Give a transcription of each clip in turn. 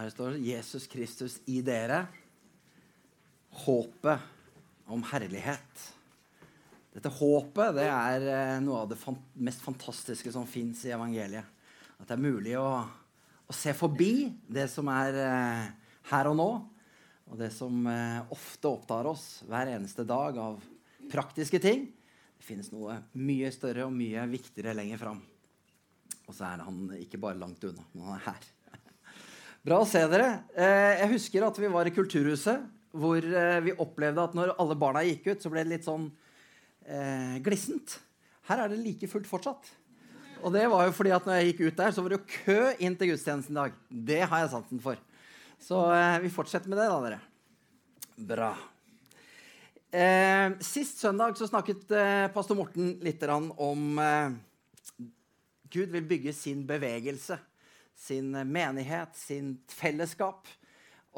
Her står 'Jesus Kristus i dere'. Håpet om herlighet. Dette håpet det er eh, noe av det mest fantastiske som fins i evangeliet. At det er mulig å, å se forbi det som er eh, her og nå, og det som eh, ofte opptar oss hver eneste dag av praktiske ting. Det finnes noe mye større og mye viktigere lenger fram. Og så er han ikke bare langt unna, men han er her. Bra å se dere. Eh, jeg husker at vi var i Kulturhuset, hvor eh, vi opplevde at når alle barna gikk ut, så ble det litt sånn eh, glissent. Her er det like fullt fortsatt. Og det var jo fordi at når jeg gikk ut der, så var det jo kø inn til gudstjenesten i dag. Det har jeg sansen for. Så vi fortsetter med det, da, dere. Bra. Eh, sist søndag så snakket eh, pastor Morten litt om eh, Gud vil bygge sin bevegelse, sin menighet, sin fellesskap.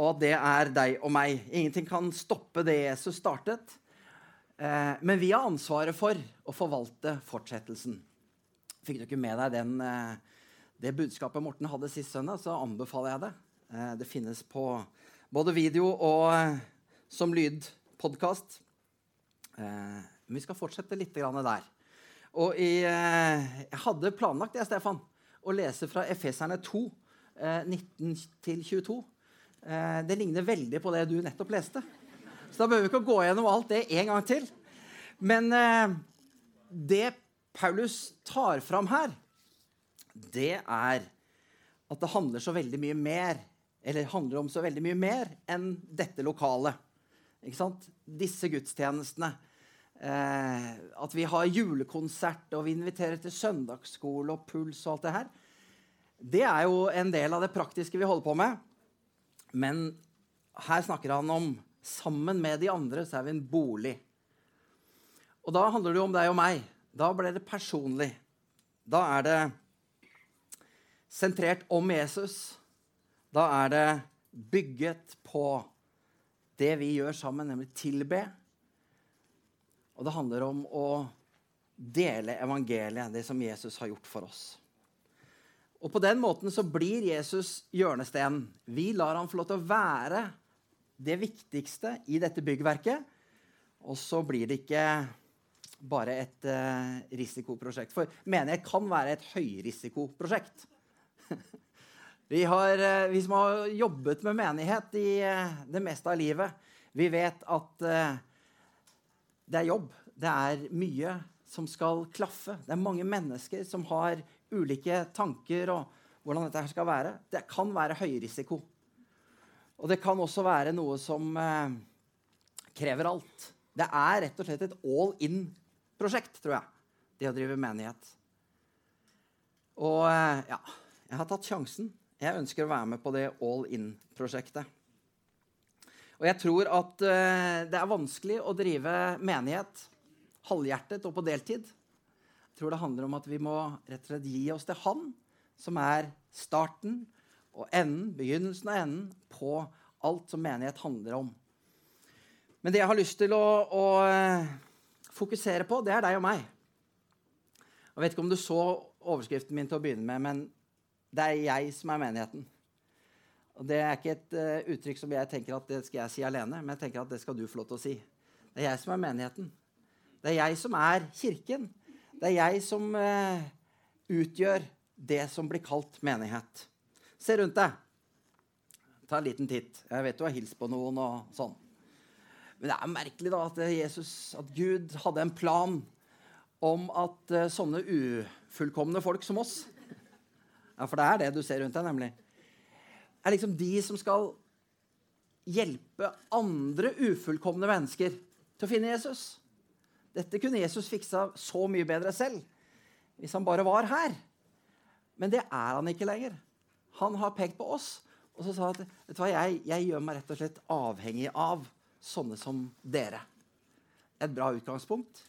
Og det er deg og meg. Ingenting kan stoppe det Jesus startet. Eh, men vi har ansvaret for å forvalte fortsettelsen. Fikk du ikke med deg den, eh, det budskapet Morten hadde sist søndag, så anbefaler jeg det. Eh, det finnes på både video og som lydpodkast. Men vi skal fortsette litt der. Og i, jeg hadde planlagt det, Stefan, å lese fra Efeserne 2, 19-22. Det ligner veldig på det du nettopp leste. Så da behøver vi ikke å gå gjennom alt det en gang til. Men eh, det Paulus tar fram her, det er at det handler så veldig mye mer eller handler om så veldig mye mer enn dette lokalet. Disse gudstjenestene. Eh, at vi har julekonsert og vi inviterer til søndagsskole og puls og alt det her. Det er jo en del av det praktiske vi holder på med. Men her snakker han om Sammen med de andre så er vi en bolig. Og da handler det jo om deg og meg. Da ble det personlig. Da er det sentrert om Jesus. Da er det bygget på det vi gjør sammen, nemlig tilbe. Og det handler om å dele evangeliet, det som Jesus har gjort for oss. Og på den måten så blir Jesus hjørnesteinen. Vi lar han få lov til å være det viktigste i dette byggverket. Og så blir det ikke bare et uh, risikoprosjekt. For menighet kan være et høyrisikoprosjekt. vi, har, uh, vi som har jobbet med menighet i uh, det meste av livet, vi vet at det er jobb. Det er mye som skal klaffe. Det er mange mennesker som har ulike tanker og hvordan dette skal være. Det kan være høyrisiko. Og det kan også være noe som eh, krever alt. Det er rett og slett et all in-prosjekt, tror jeg, det å drive menighet. Og eh, ja, jeg har tatt sjansen. Jeg ønsker å være med på det all in-prosjektet. Og jeg tror at eh, det er vanskelig å drive menighet halvhjertet og på deltid. Jeg tror det handler om at vi må rett og slett gi oss til Han, som er starten og enden, begynnelsen og enden, på alt som menighet handler om. Men det jeg har lyst til å, å eh, fokusere på, det er deg og meg. Jeg vet ikke om du så overskriften min til å begynne med, men det er jeg som er menigheten. Og Det er ikke et uh, uttrykk som jeg tenker at det skal jeg si alene, men jeg tenker at det skal du få lov til å si. Det er jeg som er menigheten. Det er jeg som er kirken. Det er jeg som uh, utgjør det som blir kalt menighet. Se rundt deg. Ta en liten titt. Jeg vet du har hilst på noen og sånn. Men det er merkelig da at Jesus, at Gud hadde en plan om at uh, sånne ufullkomne folk som oss Ja, for det er det du ser rundt deg, nemlig. Er liksom de som skal hjelpe andre ufullkomne mennesker til å finne Jesus. Dette kunne Jesus fiksa så mye bedre selv hvis han bare var her. Men det er han ikke lenger. Han har pekt på oss og så sa at vet du hva, jeg, jeg gjør meg rett og slett avhengig av sånne som dere. Et bra utgangspunkt.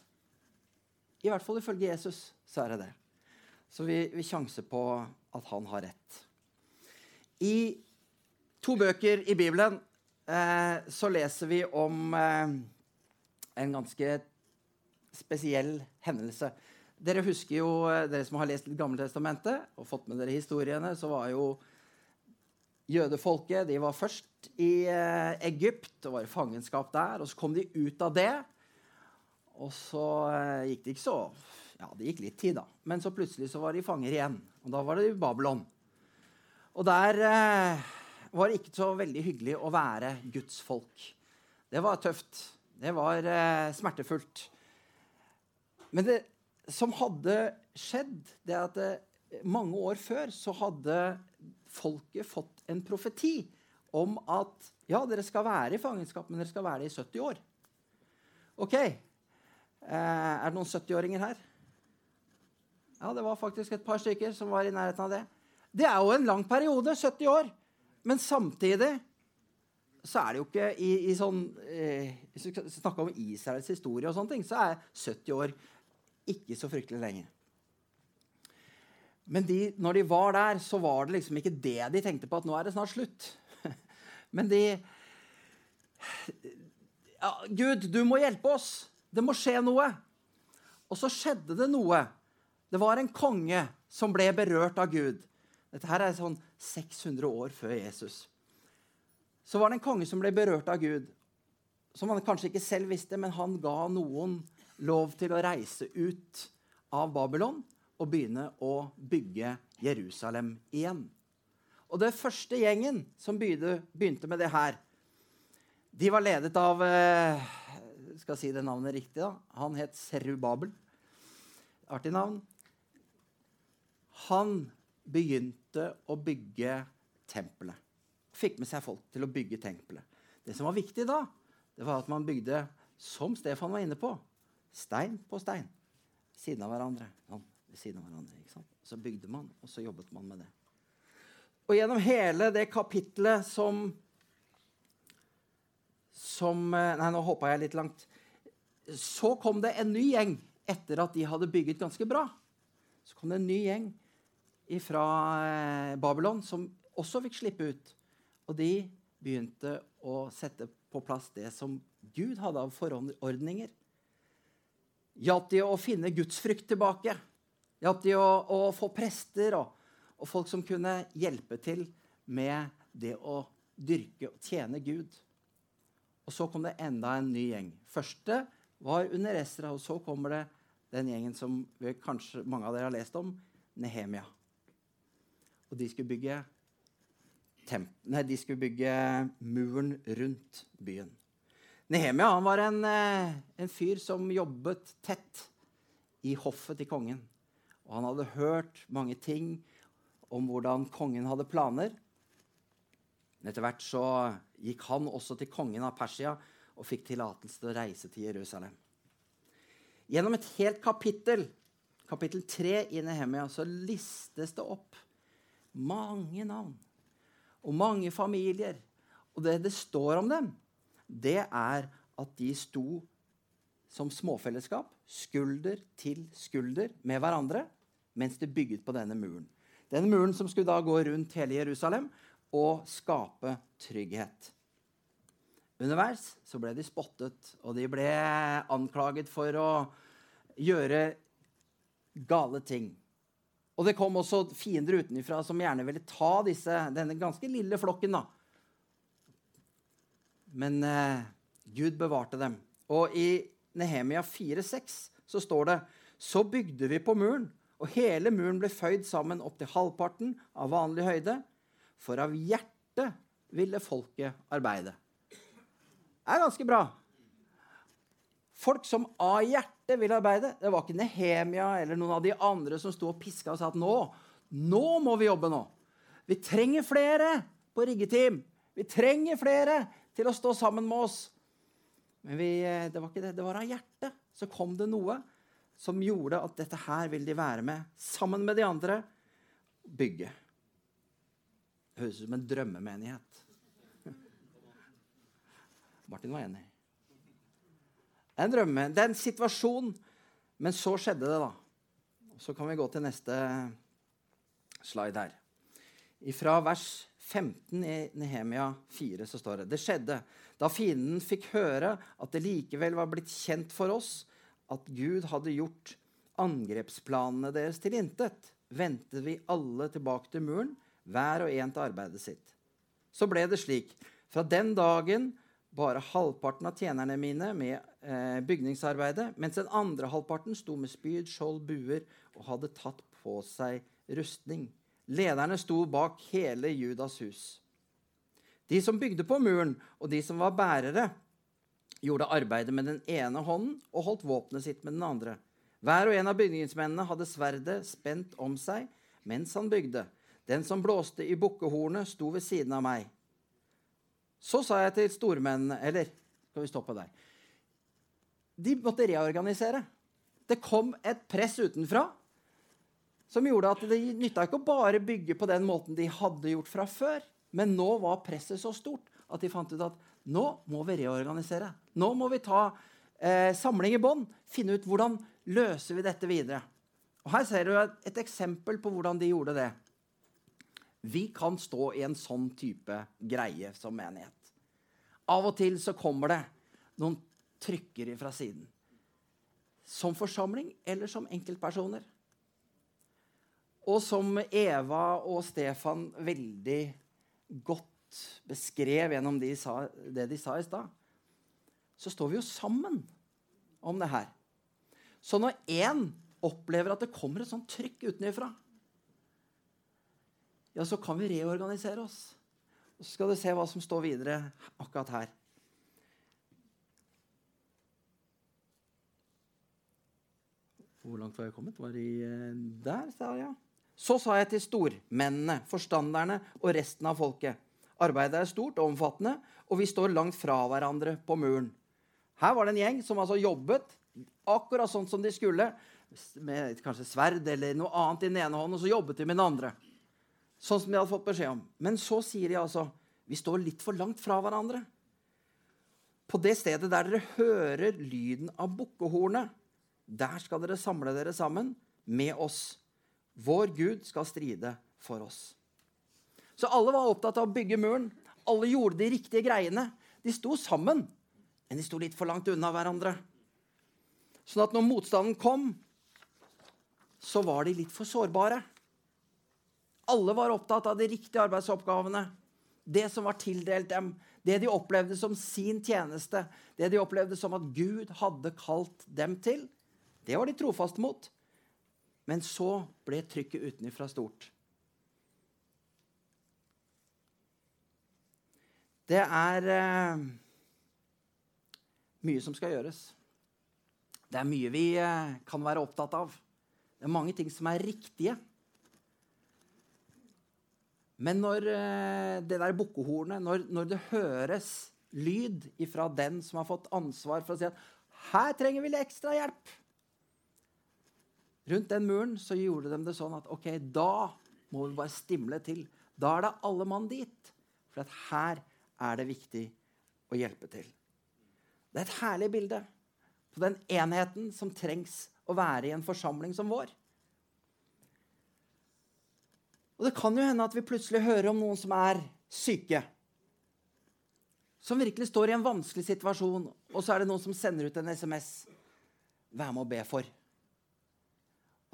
I hvert fall ifølge Jesus så er det det. Så vi, vi sjanser på at han har rett. I to bøker i Bibelen eh, så leser vi om eh, en ganske spesiell hendelse. Dere husker jo, eh, dere som har lest Gamle Testamentet og fått med dere historiene, så var jo Jødefolket de var først i eh, Egypt og var i fangenskap der. og Så kom de ut av det. Og så eh, gikk det ikke så Ja, det gikk litt tid, da. Men så plutselig så var de fanger igjen. Og da var det i Babylon. Og der eh, var det ikke så veldig hyggelig å være Guds folk. Det var tøft. Det var eh, smertefullt. Men det som hadde skjedd, det at eh, mange år før så hadde folket fått en profeti om at ja, dere skal være i fangenskap, men dere skal være det i 70 år. OK. Eh, er det noen 70-åringer her? Ja, det var faktisk et par stykker som var i nærheten av det. Det er jo en lang periode, 70 år. Men samtidig så er det jo ikke i, i sånn eh, Hvis vi snakker om Israels historie, og sånne ting, så er 70 år ikke så fryktelig lenge. Men de, når de var der, så var det liksom ikke det de tenkte på, at nå er det snart slutt. Men de ja, Gud, du må hjelpe oss. Det må skje noe. Og så skjedde det noe. Det var en konge som ble berørt av Gud. Dette her er sånn 600 år før Jesus. Så var det en konge som ble berørt av Gud, som han kanskje ikke selv visste, men han ga noen lov til å reise ut av Babylon og begynne å bygge Jerusalem igjen. Og det første gjengen som begynte, med det her, de var ledet av skal Skal si det navnet riktig, da. Han het Serubabel. Artig navn han begynte å bygge tempelet. Fikk med seg folk til å bygge tempelet. Det som var viktig da, det var at man bygde, som Stefan var inne på, stein på stein. Siden av hverandre. Sånn, ved siden av hverandre, ikke sant? Så bygde man, og så jobbet man med det. Og gjennom hele det kapitlet som som eh, Nei, nå hoppa jeg litt langt. Så kom det en ny gjeng etter at de hadde bygget ganske bra. Så kom det en ny gjeng fra eh, Babylon som også fikk slippe ut. Og de begynte å sette på plass det som Gud hadde av forordninger. Hjalp de å finne gudsfrykt tilbake? Hjalp de å, å få prester og, og, folk som kunne hjelpe til med det å dyrke og tjene Gud? Og så kom det enda en ny gjeng. Første var under Ezra, og så kommer det den gjengen som kanskje mange av dere har lest om, Nehemia. Og de skulle bygge, nei, de skulle bygge muren rundt byen. Nehemia han var en, eh, en fyr som jobbet tett i hoffet til kongen. Og han hadde hørt mange ting om hvordan kongen hadde planer. Etter hvert så gikk han også til kongen av Persia og fikk tillatelse til å reise til Jerusalem. Gjennom et helt kapittel, kapittel 3 i Nehemia, så listes det opp mange navn og mange familier. Og det det står om dem, det er at de sto som småfellesskap, skulder til skulder med hverandre, mens de bygget på denne muren. Denne muren som skulle da gå rundt hele Jerusalem og skape trygghet. Underveis så ble de spottet, og de ble anklaget for å gjøre gale ting. Og det kom også fiender utenfra som gjerne ville ta disse, denne ganske lille flokken. da. Men eh, Gud bevarte dem. Og i Nehemia 4,6 så står det Så bygde vi på muren, og hele muren ble føyd sammen opp til halvparten av vanlig høyde. For av hjertet ville folket arbeide. Det er ganske bra. Folk som av hjertet vil arbeide. Det var ikke Nehemia eller noen av de andre som sto og piska og sa at nå, nå må vi jobbe nå. Vi trenger flere på riggeteam. Vi trenger flere til å stå sammen med oss. Men vi, eh, det var ikke det. Det var av hjertet. Så kom det noe som gjorde at dette her vil de være med, sammen med de andre, bygge. Det høres ut som en drømmemenighet. Martin var enig. En drømme. Det er en situasjon. Men så skjedde det, da. Så kan vi gå til neste slide her. Fra vers 15 i Nehemia 4 så står det Det skjedde da fienden fikk høre at det likevel var blitt kjent for oss at Gud hadde gjort angrepsplanene deres til intet, vendte vi alle tilbake til muren, hver og en til arbeidet sitt. Så ble det slik. Fra den dagen bare halvparten av tjenerne mine med eh, bygningsarbeidet, mens den andre halvparten sto med spyd, skjold, buer og hadde tatt på seg rustning. Lederne sto bak hele Judas hus. De som bygde på muren, og de som var bærere, gjorde arbeidet med den ene hånden og holdt våpenet sitt med den andre. Hver og en av bygningsmennene hadde sverdet spent om seg mens han bygde. Den som blåste i bukkehornet, sto ved siden av meg. Så sa jeg til stormennene Eller skal vi stoppe der? De måtte reorganisere. Det kom et press utenfra som gjorde at det nytta ikke å bare bygge på den måten de hadde gjort fra før. Men nå var presset så stort at de fant ut at nå må vi reorganisere. Nå må vi ta eh, samling i bånd. Finne ut hvordan løser vi dette videre. Og Her ser du et, et eksempel på hvordan de gjorde det. Vi kan stå i en sånn type greie som menighet. Av og til så kommer det noen trykkere ifra siden. Som forsamling eller som enkeltpersoner. Og som Eva og Stefan veldig godt beskrev gjennom de sa, det de sa i stad, så står vi jo sammen om det her. Så når én opplever at det kommer et sånt trykk utenfra, ja, så kan vi reorganisere oss. Og så skal du se hva som står videre akkurat her. Hvor langt var jeg kommet? Var de eh, der, sa jeg. Så sa jeg til stormennene, forstanderne og resten av folket. Arbeidet er stort og omfattende, og vi står langt fra hverandre på muren. Her var det en gjeng som altså jobbet akkurat sånn som de skulle, med kanskje sverd eller noe annet i den ene hånden, og så jobbet de med den andre. Sånn som de hadde fått beskjed om. Men så sier de altså vi står litt for langt fra hverandre. På det stedet der dere hører lyden av bukkehornet, der skal dere samle dere sammen med oss. Vår Gud skal stride for oss. Så alle var opptatt av å bygge muren. Alle gjorde de riktige greiene. De sto sammen, men de sto litt for langt unna hverandre. Sånn at når motstanden kom, så var de litt for sårbare. Alle var opptatt av de riktige arbeidsoppgavene. Det som var tildelt dem. Det de opplevde som sin tjeneste. Det de opplevde som at Gud hadde kalt dem til. Det var de trofaste mot. Men så ble trykket utenfra stort. Det er eh, mye som skal gjøres. Det er mye vi eh, kan være opptatt av. Det er mange ting som er riktige. Men når eh, det der bukkehornet, når, når, det høres lyd fra den som har fått ansvar for å si at her trenger vi litt ekstra hjelp Rundt den muren så gjorde de det sånn at ok, da må vi bare stimle til. Da er det alle mann dit. For her er det viktig å hjelpe til. Det er et herlig bilde på den enheten som trengs å være i en forsamling som vår. Og det kan jo hende at vi plutselig hører om noen som er syke. Som virkelig står i en vanskelig situasjon, og så er det noen som sender ut en SMS. Vær med å be for.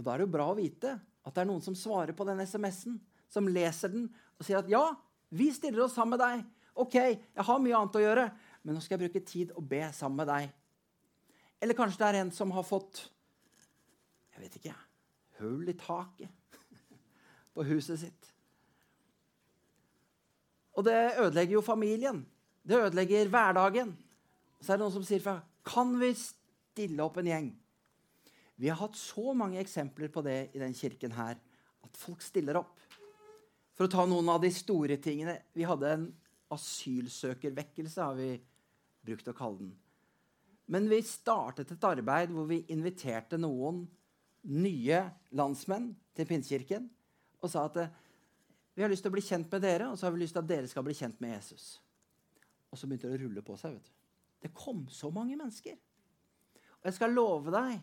Og Da er det jo bra å vite at det er noen som svarer på den SMS-en, som leser den og sier at ja, vi stiller oss sammen med deg. OK, jeg har mye annet å gjøre, men nå skal jeg bruke tid og be sammen med deg. Eller kanskje det er en som har fått jeg vet ikke, hull i taket på huset sitt. Og det ødelegger jo familien. Det ødelegger hverdagen. Så er det noen som sier fra Kan vi stille opp en gjeng? Vi har hatt så mange eksempler på det i den kirken her, at folk stiller opp. For å ta noen av de store tingene Vi hadde en asylsøkervekkelse, har vi brukt å kalle den. Men vi startet et arbeid hvor vi inviterte noen nye landsmenn til Pinsekirken og sa at eh, vi har lyst til å bli kjent med dere, og så har vi lyst til at dere skal bli kjent med Jesus. Og så begynte det å rulle på seg. vet du. Det kom så mange mennesker. Og jeg skal love deg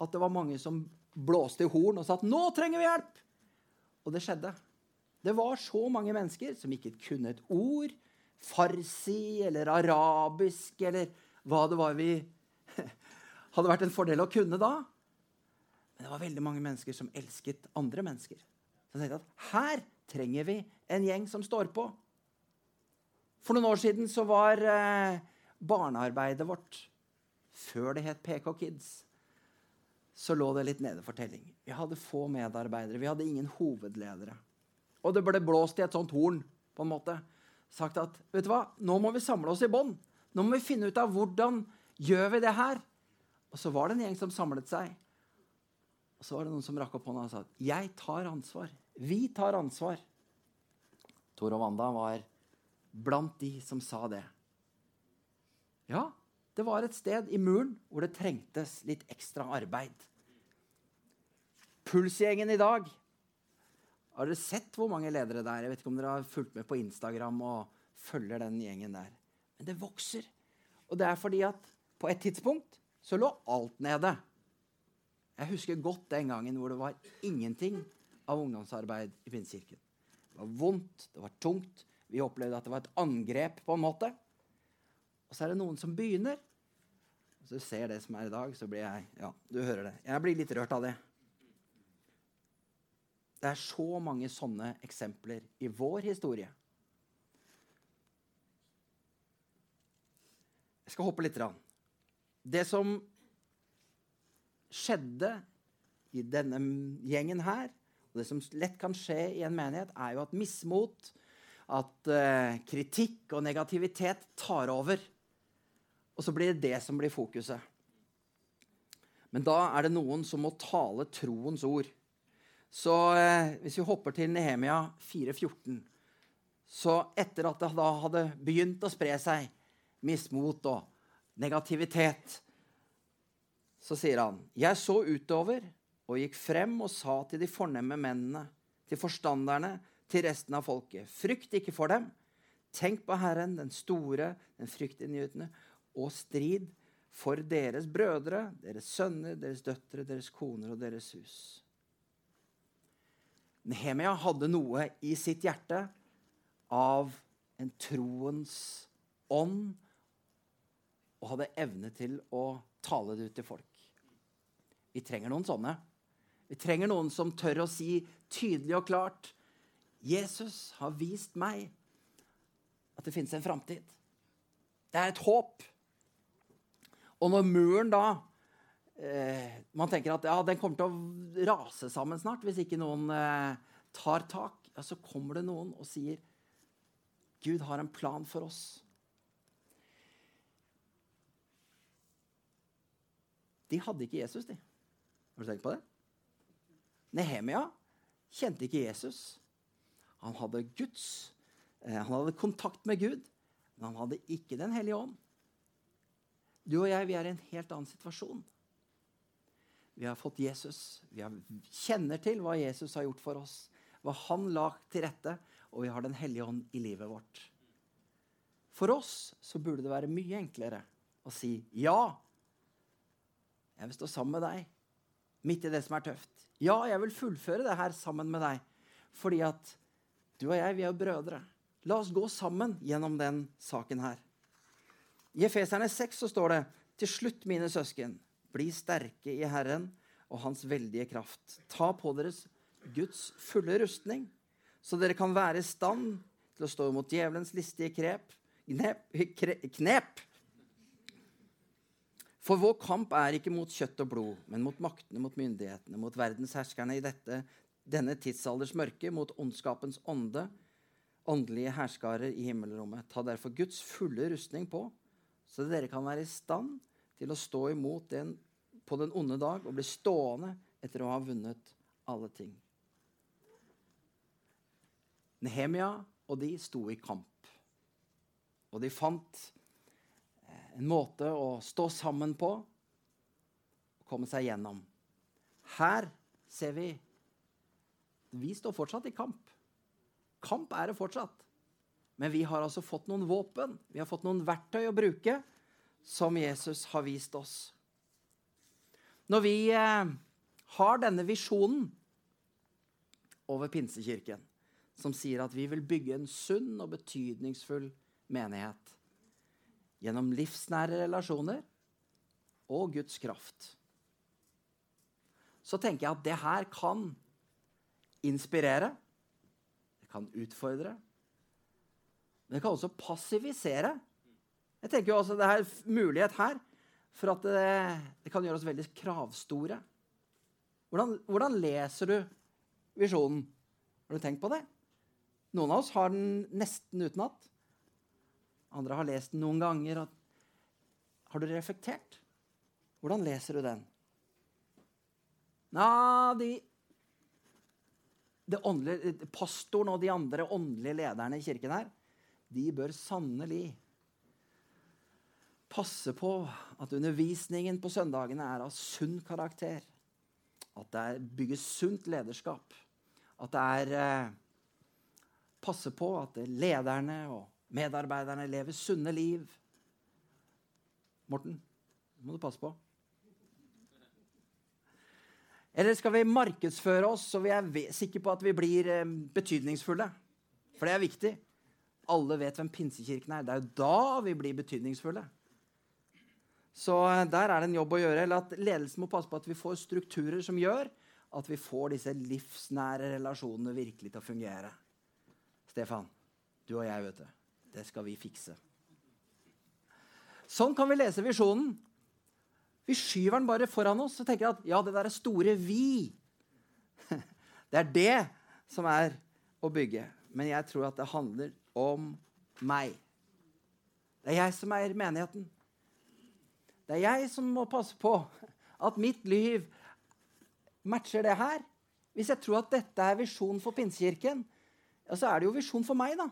at det var mange som blåste i horn og sa at 'nå trenger vi hjelp'. Og det skjedde. Det var så mange mennesker som ikke kunne et ord. Farsi eller arabisk eller hva det var vi hadde vært en fordel å kunne da. Men det var veldig mange mennesker som elsket andre mennesker. Så tenkte at her trenger vi en gjeng som står på. For noen år siden så var eh, barnearbeidet vårt, før det het PK Kids, så lå det litt nede for telling. Vi hadde få medarbeidere. Vi hadde ingen hovedledere. Og det ble blåst i et sånt horn, på en måte. Sagt at vet du hva, nå må vi samle oss i bånd. Nå må vi finne ut av hvordan gjør vi det her. Og så var det en gjeng som samlet seg. Og så var det noen som rakk opp hånda og sa at jeg tar ansvar. Vi tar ansvar. Tor og Wanda var blant de som sa det. Ja, det var et sted i muren hvor det trengtes litt ekstra arbeid. Pulsgjengen i dag Har dere sett hvor mange ledere det er? Jeg vet ikke om dere har fulgt med på Instagram og følger den gjengen der. Men det vokser. Og det er fordi at på et tidspunkt så lå alt nede. Jeg husker godt den gangen hvor det var ingenting av ungdomsarbeid i Pinsekirken. Det var vondt, det var tungt. Vi opplevde at det var et angrep, på en måte. Og så er det noen som begynner. Hvis du ser det som er i dag, så blir jeg Ja, du hører det. Jeg blir litt rørt av det. Det er så mange sånne eksempler i vår historie. Jeg skal hoppe litt. Rann. Det som skjedde i denne gjengen her, og det som lett kan skje i en menighet, er jo at mismot, at uh, kritikk og negativitet tar over. Og så blir det det som blir fokuset. Men da er det noen som må tale troens ord. Så eh, hvis vi hopper til Nehemia 4,14 Så etter at det da hadde begynt å spre seg mismot og negativitet, så sier han Jeg så utover og gikk frem og sa til de fornemme mennene, til forstanderne, til resten av folket. Frykt ikke for dem. Tenk på Herren, den store, den fryktinngytende, og strid for deres brødre, deres sønner, deres døtre, deres koner og deres hus. Nehemia hadde noe i sitt hjerte av en troens ånd og hadde evne til å tale det ut til folk. Vi trenger noen sånne. Vi trenger noen som tør å si tydelig og klart Jesus har vist meg at det finnes en framtid. Det er et håp. Og når muren da eh, Man tenker at ja, den kommer til å rase sammen snart hvis ikke noen eh, tar tak. Ja, så kommer det noen og sier Gud har en plan for oss. De hadde ikke Jesus, de. Har du tenkt på det? Nehemia kjente ikke Jesus. Han hadde Guds eh, Han hadde kontakt med Gud, men han hadde ikke Den hellige ånd. Du og jeg vi er i en helt annen situasjon. Vi har fått Jesus. Vi kjenner til hva Jesus har gjort for oss. Hva han la til rette. Og vi har Den hellige ånd i livet vårt. For oss så burde det være mye enklere å si ja. Jeg vil stå sammen med deg midt i det som er tøft. Ja, jeg vil fullføre det her sammen med deg. Fordi at du og jeg, vi er brødre. La oss gå sammen gjennom den saken her. I Efeserne 6 så står det til slutt, mine søsken, bli sterke i Herren og Hans veldige kraft. Ta på deres Guds fulle rustning, så dere kan være i stand til å stå imot djevelens listige krep, knep, knep. For vår kamp er ikke mot kjøtt og blod, men mot maktene, mot myndighetene, mot verdensherskerne i dette, denne tidsalders mørke, mot ondskapens ånde, åndelige herskarer i himmelrommet. Ta derfor Guds fulle rustning på så dere kan være i stand til å stå imot den på den onde dag og bli stående etter å ha vunnet alle ting. Nehemia og de sto i kamp. Og de fant eh, en måte å stå sammen på og komme seg gjennom. Her ser vi Vi står fortsatt i kamp. Kamp er det fortsatt. Men vi har altså fått noen våpen, vi har fått noen verktøy å bruke, som Jesus har vist oss. Når vi eh, har denne visjonen over Pinsekirken, som sier at vi vil bygge en sunn og betydningsfull menighet gjennom livsnære relasjoner og Guds kraft, så tenker jeg at det her kan inspirere, det kan utfordre, Men det kan også passivisere. Jeg tenker jo altså Det er mulighet her for at det, det kan gjøre oss veldig kravstore. Hvordan, hvordan, leser du visjonen? Har du tenkt på det? Noen av oss har den nesten utenat. Andre har lest den noen ganger. Har du reflektert? Hvordan leser du den? Nja, de, de åndelige, Pastoren og de andre åndelige lederne i kirken her, de bør sannelig passe på at undervisningen på søndagene er av sunn karakter. At det bygges sunt lederskap. At det er eh, Passe på at lederne og medarbeiderne lever sunne liv. Morten, det må du passe på. Eller skal vi markedsføre oss så vi er sikre på at vi blir eh, betydningsfulle? For det er viktig. Alle vet hvem Pinsekirken er. Det er jo da vi blir betydningsfulle. Så eh, der er det en jobb å gjøre. Eller at ledelsen må passe på at vi får strukturer som gjør at vi får disse livsnære relasjonene virkelig til å fungere. Stefan, du og jeg, vet du. Det skal vi fikse. Sånn kan vi lese visjonen. Vi skyver den bare foran oss og tenker at ja, det der er store vi. Det er det som er å bygge. Men jeg tror at det handler om meg. Det er jeg som er menigheten. Det er jeg som må passe på at mitt liv matcher det her. Hvis jeg tror at dette er visjonen for Pinsekirken, ja, så er det jo visjon for meg, da.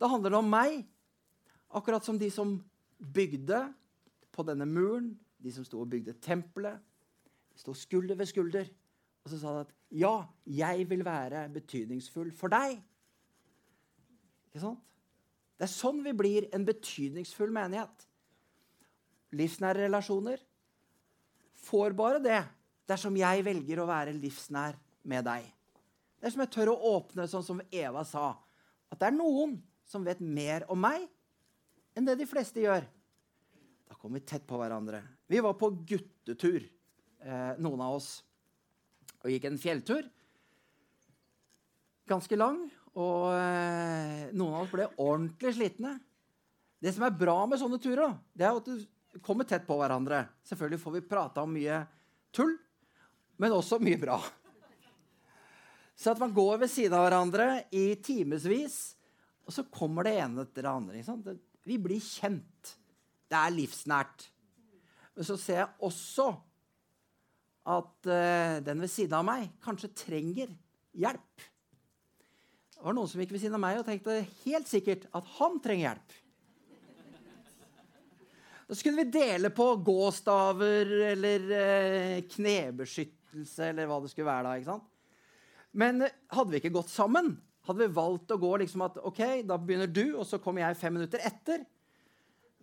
Da handler det om meg, akkurat som de som bygde på denne muren, de som sto og bygde tempelet. De sto skulder ved skulder. Og så sa de at ja, jeg vil være betydningsfull for deg. Ikke sant? Det er sånn vi blir en betydningsfull menighet livsnære relasjoner, får bare det dersom jeg velger å være livsnær med deg. Det er som jeg tør å åpne, sånn som Eva sa. At det er noen som vet mer om meg enn det de fleste gjør. Da kom vi tett på hverandre. Vi var på guttetur, eh, noen av oss, og gikk en fjelltur. Ganske lang, og eh, noen av oss ble ordentlig slitne. Det som er bra med sånne turer, det er at du kommer tett på hverandre. Selvfølgelig får vi prata om mye tull, men også mye bra. Så at man går ved siden av hverandre i timevis, og så kommer det ene etter det andre. Vi blir kjent. Det er livsnært. Men så ser jeg også at uh, den ved siden av meg kanskje trenger hjelp. Det var noen som gikk ved siden av meg og tenkte helt sikkert at han trenger hjelp. Da skulle vi dele på gåstaver eller eh, knebeskyttelse eller hva det skulle være. da, ikke sant? Men eh, hadde vi ikke gått sammen, hadde vi valgt å gå liksom at ok, da begynner du, og så kommer jeg fem minutter etter,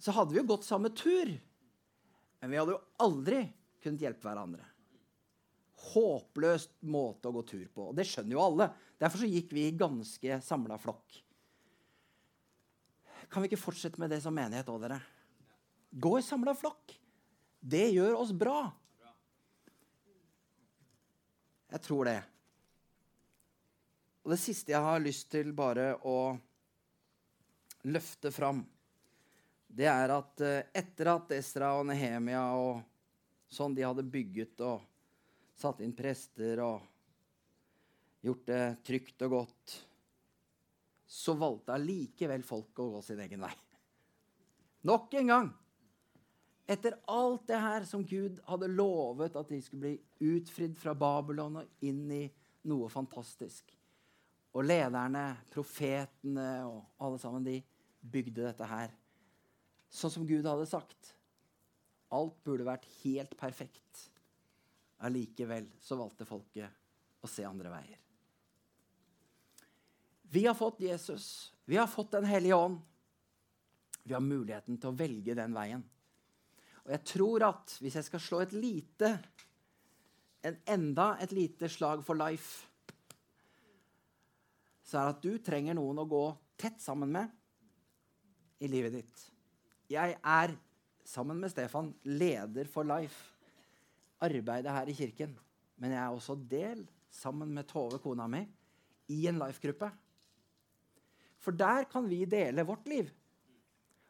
så hadde vi jo gått samme tur. Men vi hadde jo aldri kunnet hjelpe hverandre. Håpløst måte å gå tur på. Og det skjønner jo alle. Derfor så gikk vi i ganske samla flokk. Kan vi ikke fortsette med det som menighet òg, dere? Gå i samla flokk. Det gjør oss bra. Jeg tror det. Og det siste jeg har lyst til bare å løfte fram, det er at eh, etter at Esra og Nehemia og sånn de hadde bygget og satt inn prester og gjort det trygt og godt, så valgte allikevel folk å gå sin egen vei. Nok en gang etter alt det her som Gud hadde lovet at de skulle bli utfridd fra Babylon og inn i noe fantastisk. Og lederne, profetene og alle sammen, de bygde dette her sånn som Gud hadde sagt. Alt burde vært helt perfekt. Allikevel så valgte folket å se andre veier. Vi har fått Jesus. Vi har fått Den hellige ånd. Vi har muligheten til å velge den veien. Og jeg tror at hvis jeg skal slå et lite en enda et lite slag for life, så er det at du trenger noen å gå tett sammen med i livet ditt. Jeg er, sammen med Stefan, leder for Life. Arbeidet her i kirken. Men jeg er også del, sammen med Tove, kona mi, i en Life-gruppe. For der kan vi dele vårt liv.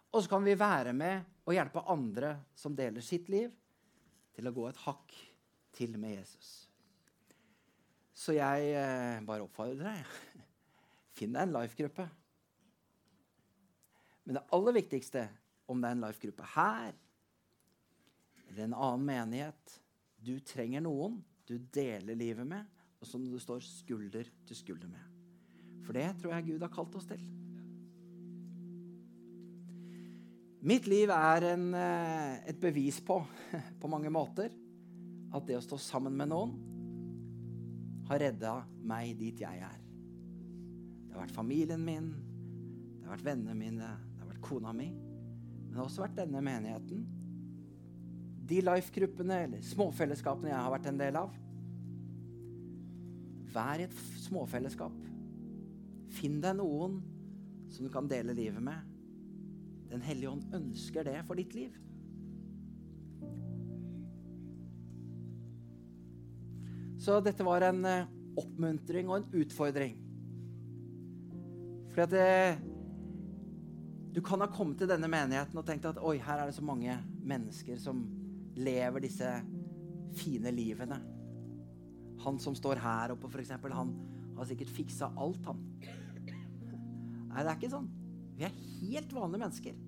Og så kan vi være med og hjelpe andre som deler sitt liv, til å gå et hakk til med Jesus. Så jeg eh, bare oppfordrer deg. Finn deg en life-gruppe. Men det aller viktigste, om det er en life-gruppe her eller en annen menighet Du trenger noen du deler livet med, og som du står skulder til skulder med. For det tror jeg Gud har kalt oss til. Mitt liv er en, eh, et bevis på, på mange måter, at det å stå sammen med noen har redda meg dit jeg er. Det har vært familien min, det har vært vennene mine, det har vært kona mi. Men det har også vært denne menigheten. De life-gruppene eller småfellesskapene jeg har vært en del av. Vær i et småfellesskap. Finn deg noen som du kan dele livet med. Den hellige ånd ønsker det for ditt liv. Så dette var en eh, oppmuntring og en utfordring. Fordi at eh, Du kan ha kommet til denne menigheten og tenkt at oi, her er det så mange mennesker som lever disse fine livene. Han som står her oppe, f.eks., han har sikkert fiksa alt, han. Nei, det er ikke sånn. Vi er helt vanlige mennesker.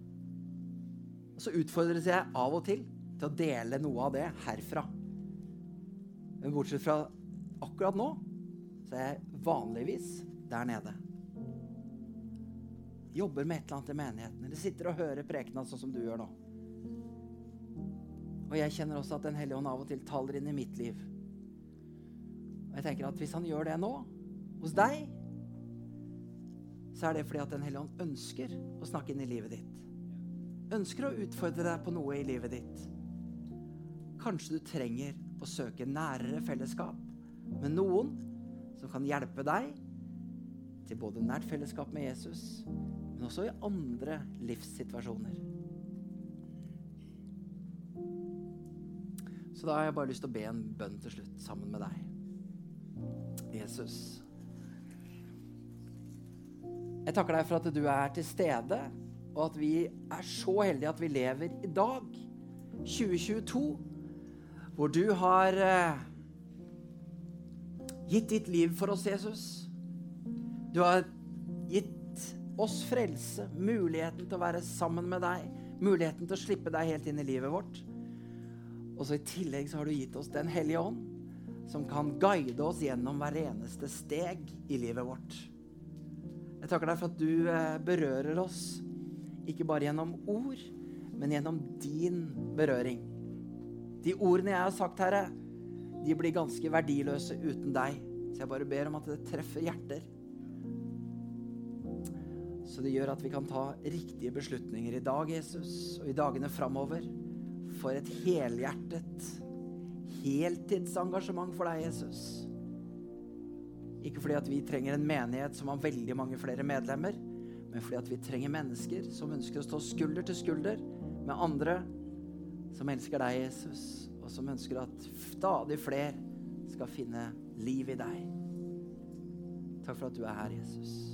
Og så utfordres jeg av og til til å dele noe av det herfra. Men bortsett fra akkurat nå, så er jeg vanligvis der nede. Jobber med et eller annet i menigheten, eller sitter og hører prekena sånn som du gjør nå. Og jeg kjenner også at Den hellige ånd av og til taler inn i mitt liv. Og jeg tenker at hvis han gjør det nå, hos deg, så er det fordi at Den hellige ånd ønsker å snakke inn i livet ditt. Ønsker å utfordre deg på noe i livet ditt. Kanskje du trenger å søke nærere fellesskap med noen som kan hjelpe deg til både nært fellesskap med Jesus, men også i andre livssituasjoner. Så da har jeg bare lyst til å be en bønn til slutt sammen med deg. Jesus. Jeg takker deg for at du er til stede, og at vi er så heldige at vi lever i dag, 2022, hvor du har eh, gitt ditt liv for oss, Jesus. Du har gitt oss frelse, muligheten til å være sammen med deg, muligheten til å slippe deg helt inn i livet vårt. Og så I tillegg så har du gitt oss Den hellige ånd, som kan guide oss gjennom hver eneste steg i livet vårt. Jeg takker deg for at du eh, berører oss, ikke bare gjennom ord, men gjennom din berøring. De ordene jeg har sagt, Herre, de blir ganske verdiløse uten deg. Så jeg bare ber om at det treffer hjerter. Så det gjør at vi kan ta riktige beslutninger i dag, Jesus, og i dagene framover. For et helhjertet heltidsengasjement for deg, Jesus. Ikke fordi at vi trenger en menighet som har veldig mange flere medlemmer, men fordi at vi trenger mennesker som ønsker å stå skulder til skulder med andre som elsker deg, Jesus, og som ønsker at stadig flere skal finne liv i deg. Takk for at du er her, Jesus.